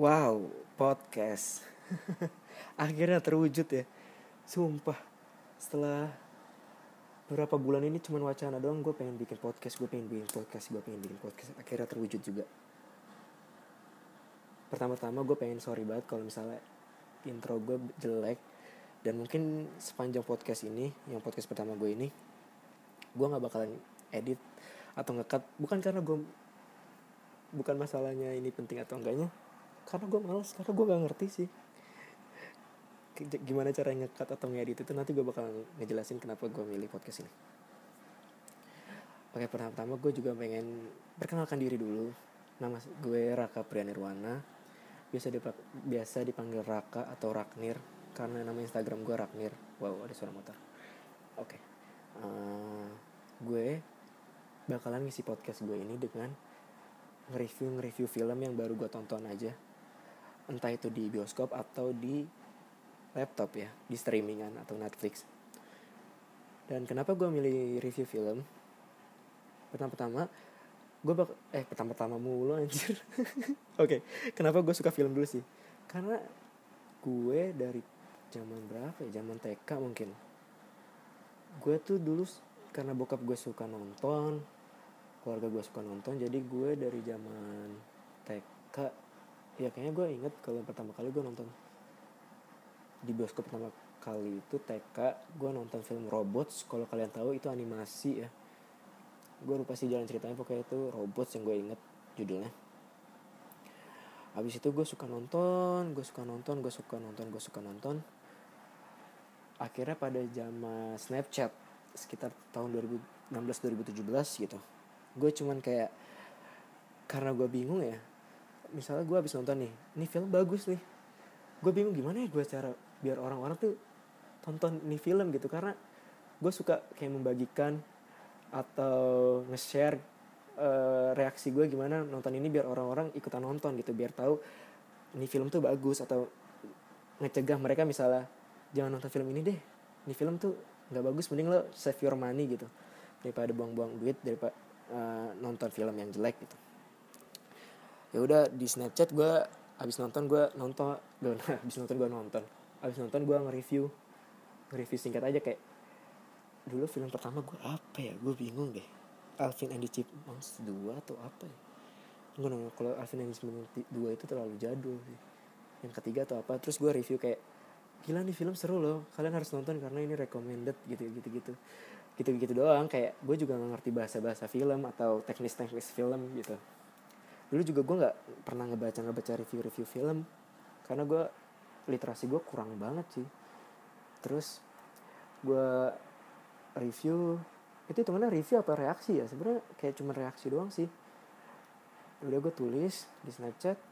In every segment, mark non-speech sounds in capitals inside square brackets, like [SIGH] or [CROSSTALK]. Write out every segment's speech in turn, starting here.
Wow, podcast. [LAUGHS] Akhirnya terwujud ya. Sumpah. Setelah beberapa bulan ini cuman wacana doang gue pengen bikin podcast, gue pengen bikin podcast, gue pengen bikin podcast. Akhirnya terwujud juga. Pertama-tama gue pengen sorry banget kalau misalnya intro gue jelek dan mungkin sepanjang podcast ini, yang podcast pertama gue ini, gue nggak bakalan edit atau ngekat bukan karena gue bukan masalahnya ini penting atau enggaknya karena gue males karena gue gak ngerti sih. Gimana cara ngekat atau ngedit itu nanti gue bakal ngejelasin kenapa gue milih podcast ini. Oke pertama-tama gue juga pengen perkenalkan diri dulu. Nama gue Raka Prianirwana biasa dip biasa dipanggil Raka atau Raknir karena nama Instagram gue Raknir. Wow ada suara motor. Oke uh, gue bakalan ngisi podcast gue ini dengan nge-review nge-review film yang baru gue tonton aja entah itu di bioskop atau di laptop ya di streamingan atau Netflix. Dan kenapa gue milih review film? Pertama-tama gue bak eh pertama-tama mulu anjir. [LAUGHS] Oke okay. kenapa gue suka film dulu sih? Karena gue dari zaman berapa ya? Zaman TK mungkin. Gue tuh dulu karena bokap gue suka nonton keluarga gue suka nonton jadi gue dari zaman TK ya kayaknya gue inget kalau pertama kali gue nonton di bioskop pertama kali itu TK gue nonton film Robots. Kalau kalian tahu itu animasi ya. Gue lupa sih jalan ceritanya pokoknya itu Robots yang gue inget judulnya. Habis itu gue suka nonton gue suka nonton gue suka nonton gue suka nonton. Akhirnya pada zaman Snapchat sekitar tahun 2016 2017 gitu. Gue cuman kayak karena gue bingung ya misalnya gue habis nonton nih ini film bagus nih. Gue bingung gimana ya gue cara biar orang-orang tuh tonton nih film gitu karena gue suka kayak membagikan atau nge-share uh, reaksi gue gimana nonton ini biar orang-orang ikutan nonton gitu biar tahu ini film tuh bagus atau ngecegah mereka misalnya jangan nonton film ini deh ini film tuh nggak bagus mending lo save your money gitu. Daripada buang-buang duit daripada uh, nonton film yang jelek gitu ya udah di Snapchat gue abis nonton gue nonton gue [LAUGHS] abis nonton gue nonton abis nonton gue nge-review nge-review singkat aja kayak dulu film pertama gue apa ya? Gue bingung deh. Alvin and the Chipmunks 2 atau apa ya? Gue nanya kalau Alvin and the Chipmunks 2 itu terlalu jadul sih. Yang ketiga atau apa terus gue review kayak gila nih film seru loh. Kalian harus nonton karena ini recommended gitu gitu gitu. Gitu gitu doang. Kayak gue juga gak ngerti bahasa bahasa film atau teknis teknis film gitu dulu juga gue nggak pernah ngebaca ngebaca review review film karena gue literasi gue kurang banget sih. Terus gue review itu temennya review apa reaksi ya? Sebenarnya kayak cuma reaksi doang sih. Udah gue tulis di snapchat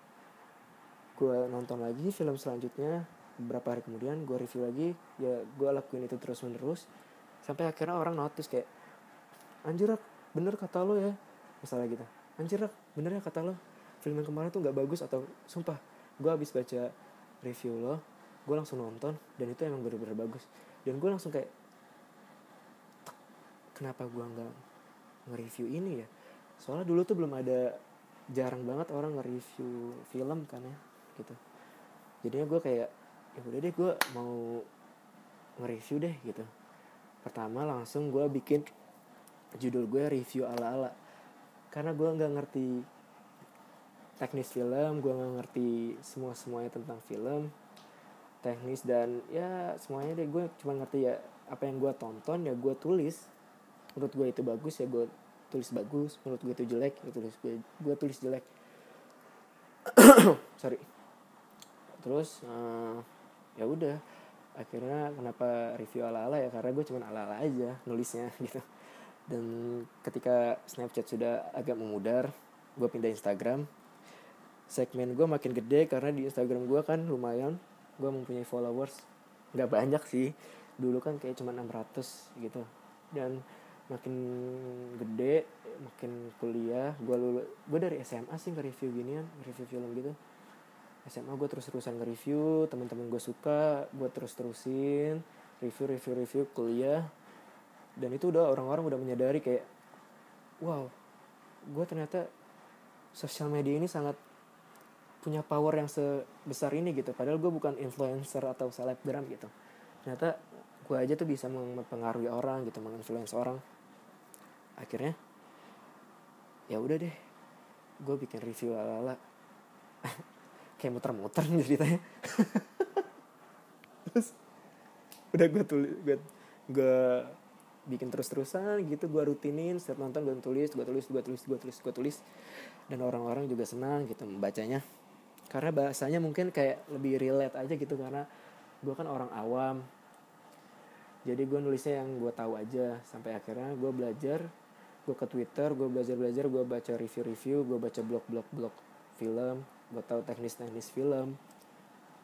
gue nonton lagi film selanjutnya beberapa hari kemudian gue review lagi ya gue lakuin itu terus menerus sampai akhirnya orang notice kayak anjir bener kata lo ya misalnya gitu anjir bener ya kata lo. Film yang kemarin tuh nggak bagus atau sumpah gue habis baca review lo gue langsung nonton dan itu emang bener-bener bagus. Dan gue langsung kayak kenapa gue nggak nge-review ini ya? Soalnya dulu tuh belum ada jarang banget orang nge-review film kan ya gitu. Jadinya gue kayak ya udah deh gue mau nge-review deh gitu. Pertama langsung gue bikin judul gue review ala-ala karena gue nggak ngerti teknis film gue nggak ngerti semua semuanya tentang film teknis dan ya semuanya deh. Gue cuma ngerti ya apa yang gue tonton ya gue tulis. Menurut gue itu bagus ya gue tulis bagus. Menurut gue itu jelek ya tulis gue gue tulis jelek. [COUGHS] Sorry. Terus uh, ya udah. Akhirnya kenapa review ala-ala ya? Karena gue cuma ala-ala aja nulisnya [LAUGHS] gitu dan ketika Snapchat sudah agak memudar gue pindah Instagram. Segmen gue makin gede karena di Instagram gue kan lumayan gue mempunyai followers. Nggak banyak sih. Dulu kan kayak cuma 600 gitu. Dan makin gede makin kuliah gue lulu gue dari SMA sih nge-review ginian review film gitu. SMA gue terus terusan nge-review teman-teman gue suka gue terus terusin review review review kuliah dan itu udah orang-orang udah menyadari kayak wow gue ternyata sosial media ini sangat punya power yang sebesar ini gitu. Padahal gue bukan influencer atau selebgram gitu. Ternyata gue aja tuh bisa mempengaruhi orang gitu menginfluence orang. Akhirnya ya udah deh gue bikin review ala ala [LAUGHS] kayak muter-muter ceritanya. [LAUGHS] Terus udah gue tulis gue gue bikin terus-terusan gitu gue rutinin setiap nonton gue tulis gue tulis gue tulis gue tulis gue tulis. Dan orang-orang juga senang gitu membacanya. Karena bahasanya mungkin kayak lebih relate aja gitu karena gue kan orang awam. Jadi gue nulisnya yang gue tahu aja. Sampai akhirnya gue belajar gue ke twitter gue belajar belajar gue baca review-review gue baca blog-blog blog film gue tahu teknis-teknis film.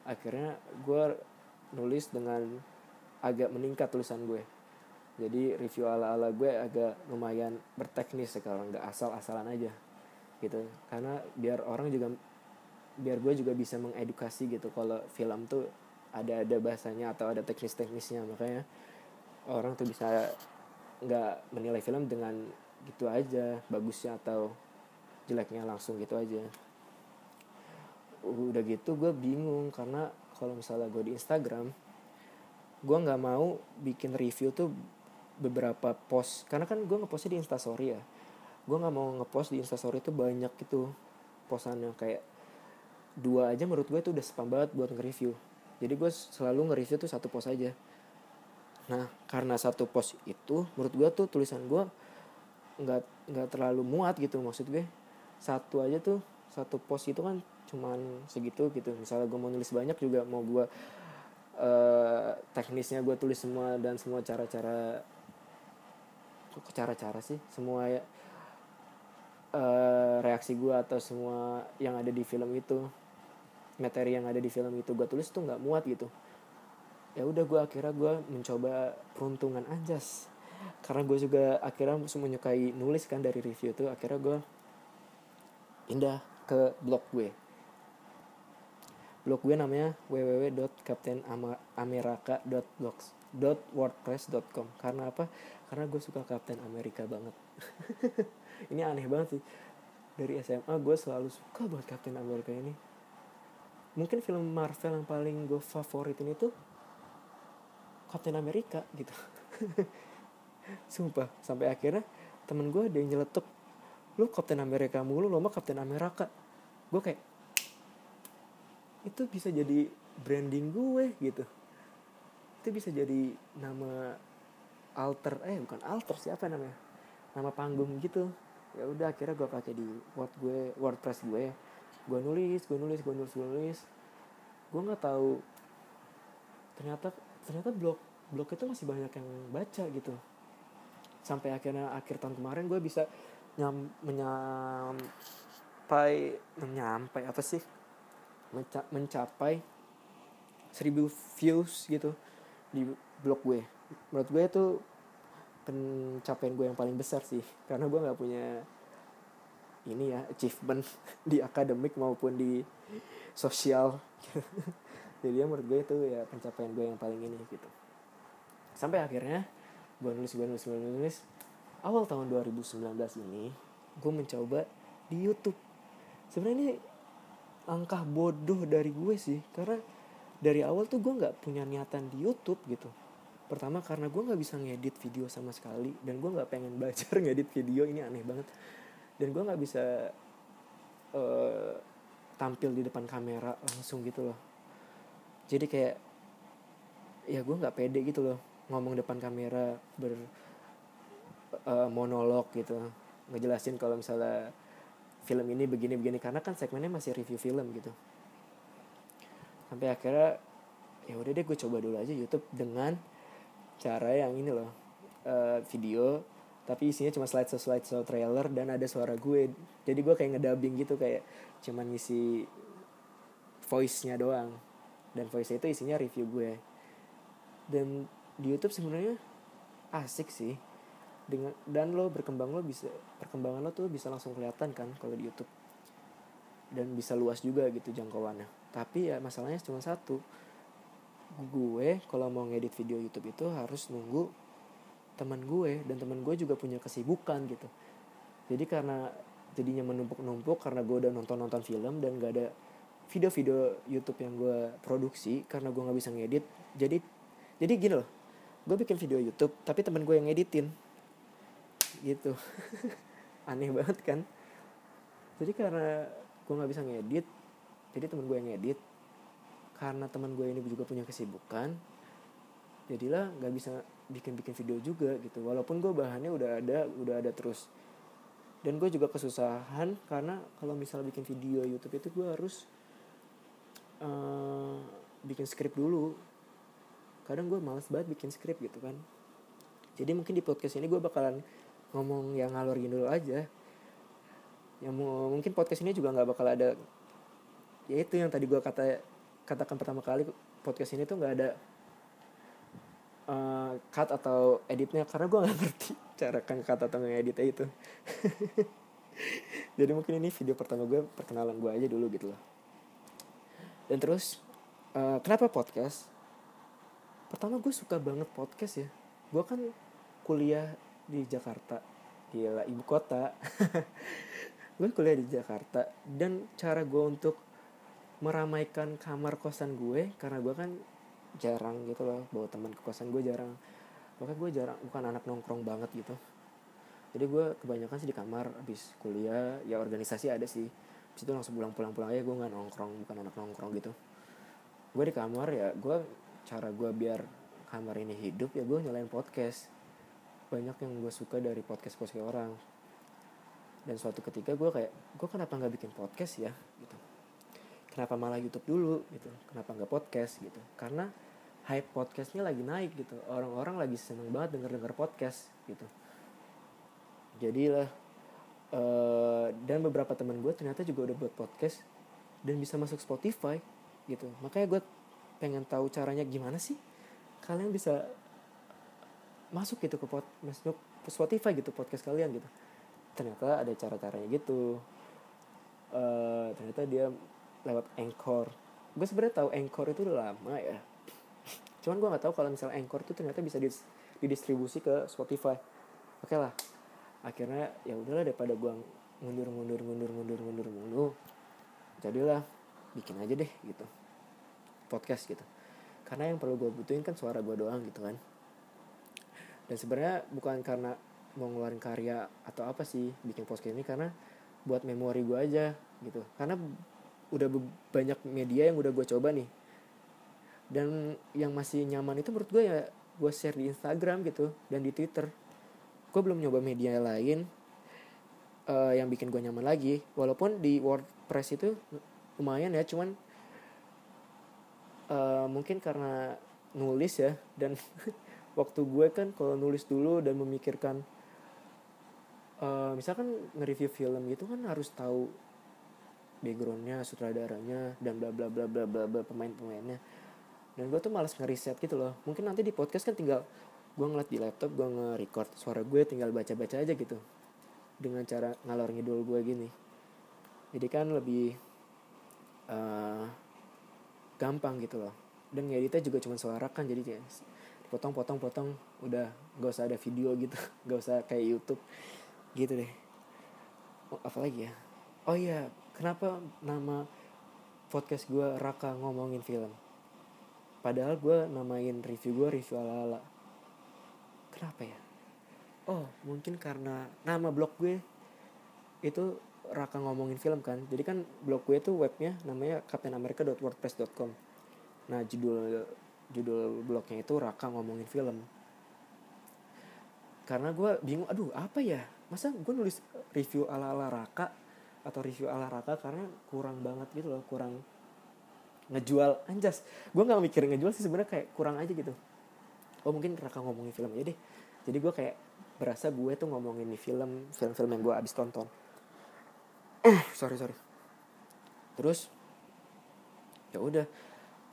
Akhirnya gue nulis dengan agak meningkat tulisan gue jadi review ala-ala gue agak lumayan berteknis sekarang nggak asal-asalan aja gitu. Karena biar orang juga biar gue juga bisa mengedukasi gitu kalau film tuh ada ada bahasanya atau ada teknis-teknisnya. Makanya orang tuh bisa nggak menilai film dengan gitu aja bagusnya atau jeleknya langsung gitu aja. Udah gitu gue bingung karena kalau misalnya gue di Instagram gue nggak mau bikin review tuh beberapa post karena kan gue ngepostnya di instastory ya. Gue nggak mau ngepost di instastory tuh banyak gitu postannya kayak dua aja menurut gue itu udah spam banget buat nge-review. Jadi gue selalu nge-review tuh satu post aja. Nah karena satu post itu menurut gue tuh tulisan gue nggak nggak terlalu muat gitu maksud gue. Satu aja tuh satu post itu kan cuman segitu gitu. Misalnya gue mau nulis banyak juga mau gue uh, teknisnya gue tulis semua dan semua cara-cara cara-cara sih. Semua uh, reaksi gue atau semua yang ada di film itu materi yang ada di film itu gue tulis tuh nggak muat gitu. Ya udah gue akhirnya gue mencoba peruntungan anjas. Karena gue juga akhirnya menyukai nulis kan dari review itu akhirnya gue pindah ke blog gue. Blog gue namanya www.captainamerika.wordpress.com karena apa? Karena gue suka Captain America banget. [LAUGHS] Ini aneh banget sih. Dari SMA gue selalu suka buat Captain America ini. Mungkin film Marvel yang paling gue favoritin itu Captain America gitu. [LAUGHS] Sumpah sampai akhirnya temen gue ada yang nyeletuk lu Captain America mulu lo mah Captain America. Gue kayak itu bisa jadi branding gue gitu itu bisa jadi nama alter eh bukan alter siapa namanya? Nama panggung gitu. Ya udah akhirnya gue pakai di word gue wordpress gue. Gue nulis gue nulis gue nulis gue nulis. Gue nggak tahu. Ternyata ternyata blog blog itu masih banyak yang baca gitu. Sampai akhirnya akhir tahun kemarin gue bisa nyam menyampai menyampai apa sih? Menca mencapai seribu views gitu di blog gue. Menurut gue itu pencapaian gue yang paling besar sih. Karena gue nggak punya ini ya achievement [LAUGHS] di akademik maupun di sosial. [LAUGHS] Jadi ya menurut gue itu ya pencapaian gue yang paling ini gitu. Sampai akhirnya gue nulis gue nulis gue nulis. Awal tahun 2019 ini gue mencoba di YouTube. Sebenarnya ini langkah bodoh dari gue sih karena dari awal tuh gue nggak punya niatan di YouTube gitu. Pertama karena gue nggak bisa ngedit video sama sekali dan gue nggak pengen belajar [LAUGHS] ngedit video ini aneh banget. Dan gue nggak bisa uh, tampil di depan kamera langsung gitu loh. Jadi kayak ya gue nggak pede gitu loh ngomong depan kamera ber uh, monolog gitu. Ngejelasin kalau misalnya film ini begini begini karena kan segmennya masih review film gitu sampai akhirnya ya udah deh gue coba dulu aja YouTube dengan cara yang ini loh uh, video tapi isinya cuma slide show slide show trailer dan ada suara gue. Jadi gue kayak ngedubbing gitu kayak cuman ngisi voice nya doang. Dan voice itu isinya review gue. Dan di YouTube sebenarnya asik sih. Dengan dan lo berkembang lo bisa perkembangan lo tuh bisa langsung kelihatan kan kalau di YouTube dan bisa luas juga gitu jangkauannya. Tapi ya masalahnya cuma satu. Gue kalau mau ngedit video YouTube itu harus nunggu teman gue dan teman gue juga punya kesibukan gitu. Jadi karena jadinya menumpuk-numpuk karena gue udah nonton-nonton film dan gak ada video-video YouTube yang gue produksi karena gue nggak bisa ngedit jadi jadi gini loh. Gue bikin video YouTube tapi temen gue yang ngeditin. Gitu. [LAUGHS] Aneh banget kan? Jadi karena gue nggak bisa ngedit jadi temen gue yang ngedit. Karena teman gue ini juga punya kesibukan jadilah nggak bisa bikin-bikin video juga gitu. Walaupun gue bahannya udah ada udah ada terus. Dan gue juga kesusahan karena kalau misalnya bikin video YouTube itu gue harus uh, bikin skrip dulu. Kadang gue males banget bikin skrip gitu kan. Jadi mungkin di podcast ini gue bakalan ngomong yang ngalor dulu aja yang mungkin podcast ini juga nggak bakal ada ya itu yang tadi gue kata katakan pertama kali podcast ini tuh nggak ada uh, cut atau editnya karena gue nggak [LAUGHS] ngerti cara kan kata atau ngeditnya itu. [LAUGHS] Jadi mungkin ini video pertama gue perkenalan gue aja dulu gitu loh. Dan terus uh, kenapa podcast? Pertama gue suka banget podcast ya. Gue kan kuliah di Jakarta. Gila ibu kota [LAUGHS] gue kuliah di Jakarta dan cara gue untuk meramaikan kamar kosan gue karena gue kan jarang gitu loh bawa teman ke kosan gue jarang. Makanya gue jarang bukan anak nongkrong banget gitu. Jadi gue kebanyakan sih di kamar habis kuliah ya organisasi ada sih. Habis itu langsung pulang-pulang-pulang aja gue nggak nongkrong bukan anak nongkrong gitu. Gue di kamar ya gue cara gue biar kamar ini hidup ya gue nyalain podcast. Banyak yang gue suka dari podcast podcast orang dan suatu ketika gue kayak gue kenapa nggak bikin podcast ya? Gitu. Kenapa malah YouTube dulu? Gitu. Kenapa nggak podcast? Gitu. Karena hype podcastnya lagi naik gitu. Orang-orang lagi seneng banget denger denger podcast gitu. Jadilah uh, dan beberapa teman gue ternyata juga udah buat podcast dan bisa masuk Spotify gitu. Makanya gue pengen tahu caranya gimana sih kalian bisa masuk gitu ke pod masuk ke Spotify gitu podcast kalian gitu ternyata ada cara-caranya gitu. Uh, ternyata dia lewat Anchor. Gue sebenarnya tahu Anchor itu udah lama ya. Cuman gue nggak tahu kalau misalnya Anchor itu ternyata bisa didistribusi ke Spotify. Oke okay lah. Akhirnya ya udahlah daripada gue mundur mundur mundur mundur mundur mundur jadilah bikin aja deh gitu. Podcast gitu. Karena yang perlu gue butuhin kan suara gue doang gitu kan. Dan sebenarnya bukan karena mau ngeluarin karya atau apa sih bikin podcast ini karena buat memori gue aja gitu. Karena udah banyak media yang udah gue coba nih. Dan yang masih nyaman itu menurut gue ya gue share di Instagram gitu dan di Twitter. Gue belum nyoba media lain uh, yang bikin gue nyaman lagi. Walaupun di WordPress itu lumayan ya cuman uh, mungkin karena nulis ya dan [LAUGHS] waktu gue kan kalau nulis dulu dan memikirkan uh, misalkan nge-review film gitu kan harus tahu backgroundnya sutradaranya dan bla bla bla bla bla pemain-pemainnya. Dan gue tuh malas ngeriset gitu loh. Mungkin nanti di podcast kan tinggal gue ngeliat di laptop gue nge-record suara gue tinggal baca-baca aja gitu. Dengan cara ngalor ngidul gue gini. Jadi kan lebih uh, gampang gitu loh. Dan ngeditnya juga cuma suara kan jadi ya potong-potong-potong udah gak usah ada video gitu. [LAUGHS] Gak usah kayak YouTube gitu deh. Oh, apa lagi ya? Oh iya kenapa nama podcast gue Raka ngomongin film? Padahal gue namain review gue review ala ala kenapa ya? Oh mungkin karena nama blog gue itu Raka ngomongin film kan? Jadi kan blog gue itu webnya namanya captainamerica.wordpress.com nah judul judul blognya itu Raka ngomongin film. Karena gue bingung aduh apa ya masa gue nulis review ala ala Raka atau review ala Raka karena kurang banget gitu loh kurang ngejual. Anjas gue nggak mikir ngejual sih sebenarnya kayak kurang aja gitu. Oh mungkin Raka ngomongin film aja deh. Jadi gue kayak berasa gue tuh ngomongin nih film film-film yang gue abis tonton. Uh, sorry sorry. Terus ya udah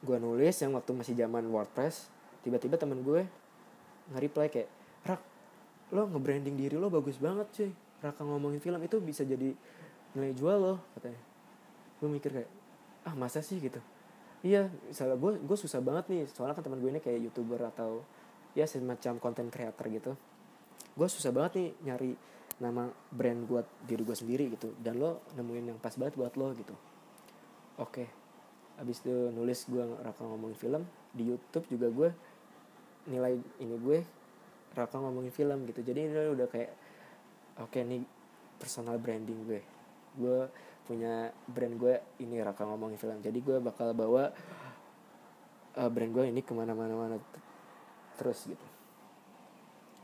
gue nulis yang waktu masih zaman WordPress tiba-tiba temen gue nge-reply kayak lo nge-branding diri lo bagus banget cuy. Raka ngomongin film itu bisa jadi nilai jual lo katanya. Gue mikir kayak ah masa sih? Gitu. Iya misalnya gue gue susah banget nih. Soalnya kan teman gue ini kayak youtuber atau ya semacam content creator gitu. Gue susah banget nih nyari nama brand buat diri gue sendiri gitu. Dan lo nemuin yang pas banget buat lo gitu. Oke. Abis itu nulis gue raka ngomongin film. Di YouTube juga gue nilai ini gue raka ngomongin film gitu. Jadi ini udah kayak oke okay, nih personal branding gue. Gue punya brand gue ini raka ngomongin film. Jadi gue bakal bawa uh, brand gue ini ke mana-mana mana terus gitu.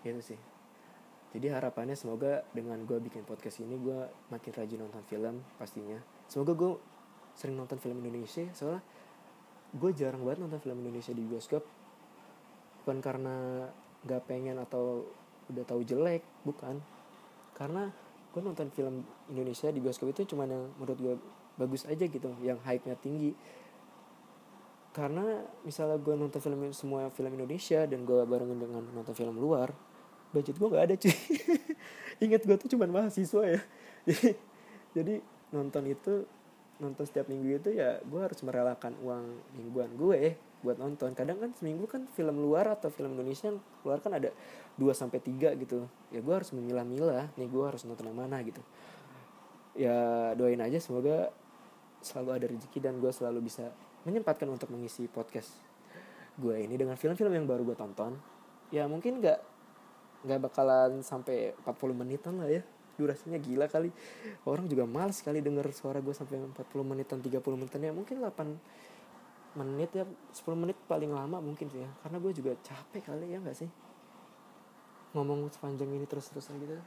Itu sih. Jadi harapannya semoga dengan gue bikin podcast ini gue makin rajin nonton film pastinya. Semoga gue sering nonton film Indonesia soalnya gue jarang banget nonton film Indonesia di bioskop. Bukan karena nggak pengen atau udah tahu jelek bukan. Karena gue nonton film Indonesia di bioskop itu cuma yang menurut gue bagus aja gitu yang hype-nya tinggi. Karena misalnya gue nonton film semua film Indonesia dan gue barengin dengan nonton film luar budget gue nggak ada cuy. [LAUGHS] Inget gue tuh cuma mahasiswa ya. Jadi [LAUGHS] jadi nonton itu nonton setiap minggu itu ya gue harus merelakan uang mingguan gue buat nonton. Kadang kan seminggu kan film luar atau film Indonesia yang keluar kan ada 2 sampai tiga gitu. Ya gue harus memilah-milah. Nih gue harus nonton yang mana gitu. Ya doain aja semoga selalu ada rezeki dan gue selalu bisa menyempatkan untuk mengisi podcast gue ini dengan film-film yang baru gue tonton. Ya mungkin nggak nggak bakalan sampai 40 menitan lah ya. Durasinya gila kali. Orang juga males sekali denger suara gue sampai 40 menitan 30 menitan. Ya mungkin 8 menit ya 10 menit paling lama mungkin sih ya. Karena gue juga capek kali ya nggak sih? Ngomong sepanjang ini terus-terusan gitu.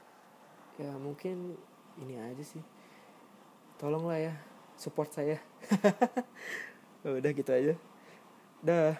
Ya mungkin ini aja sih. Tolonglah ya support saya. [LAUGHS] Udah gitu aja. Dah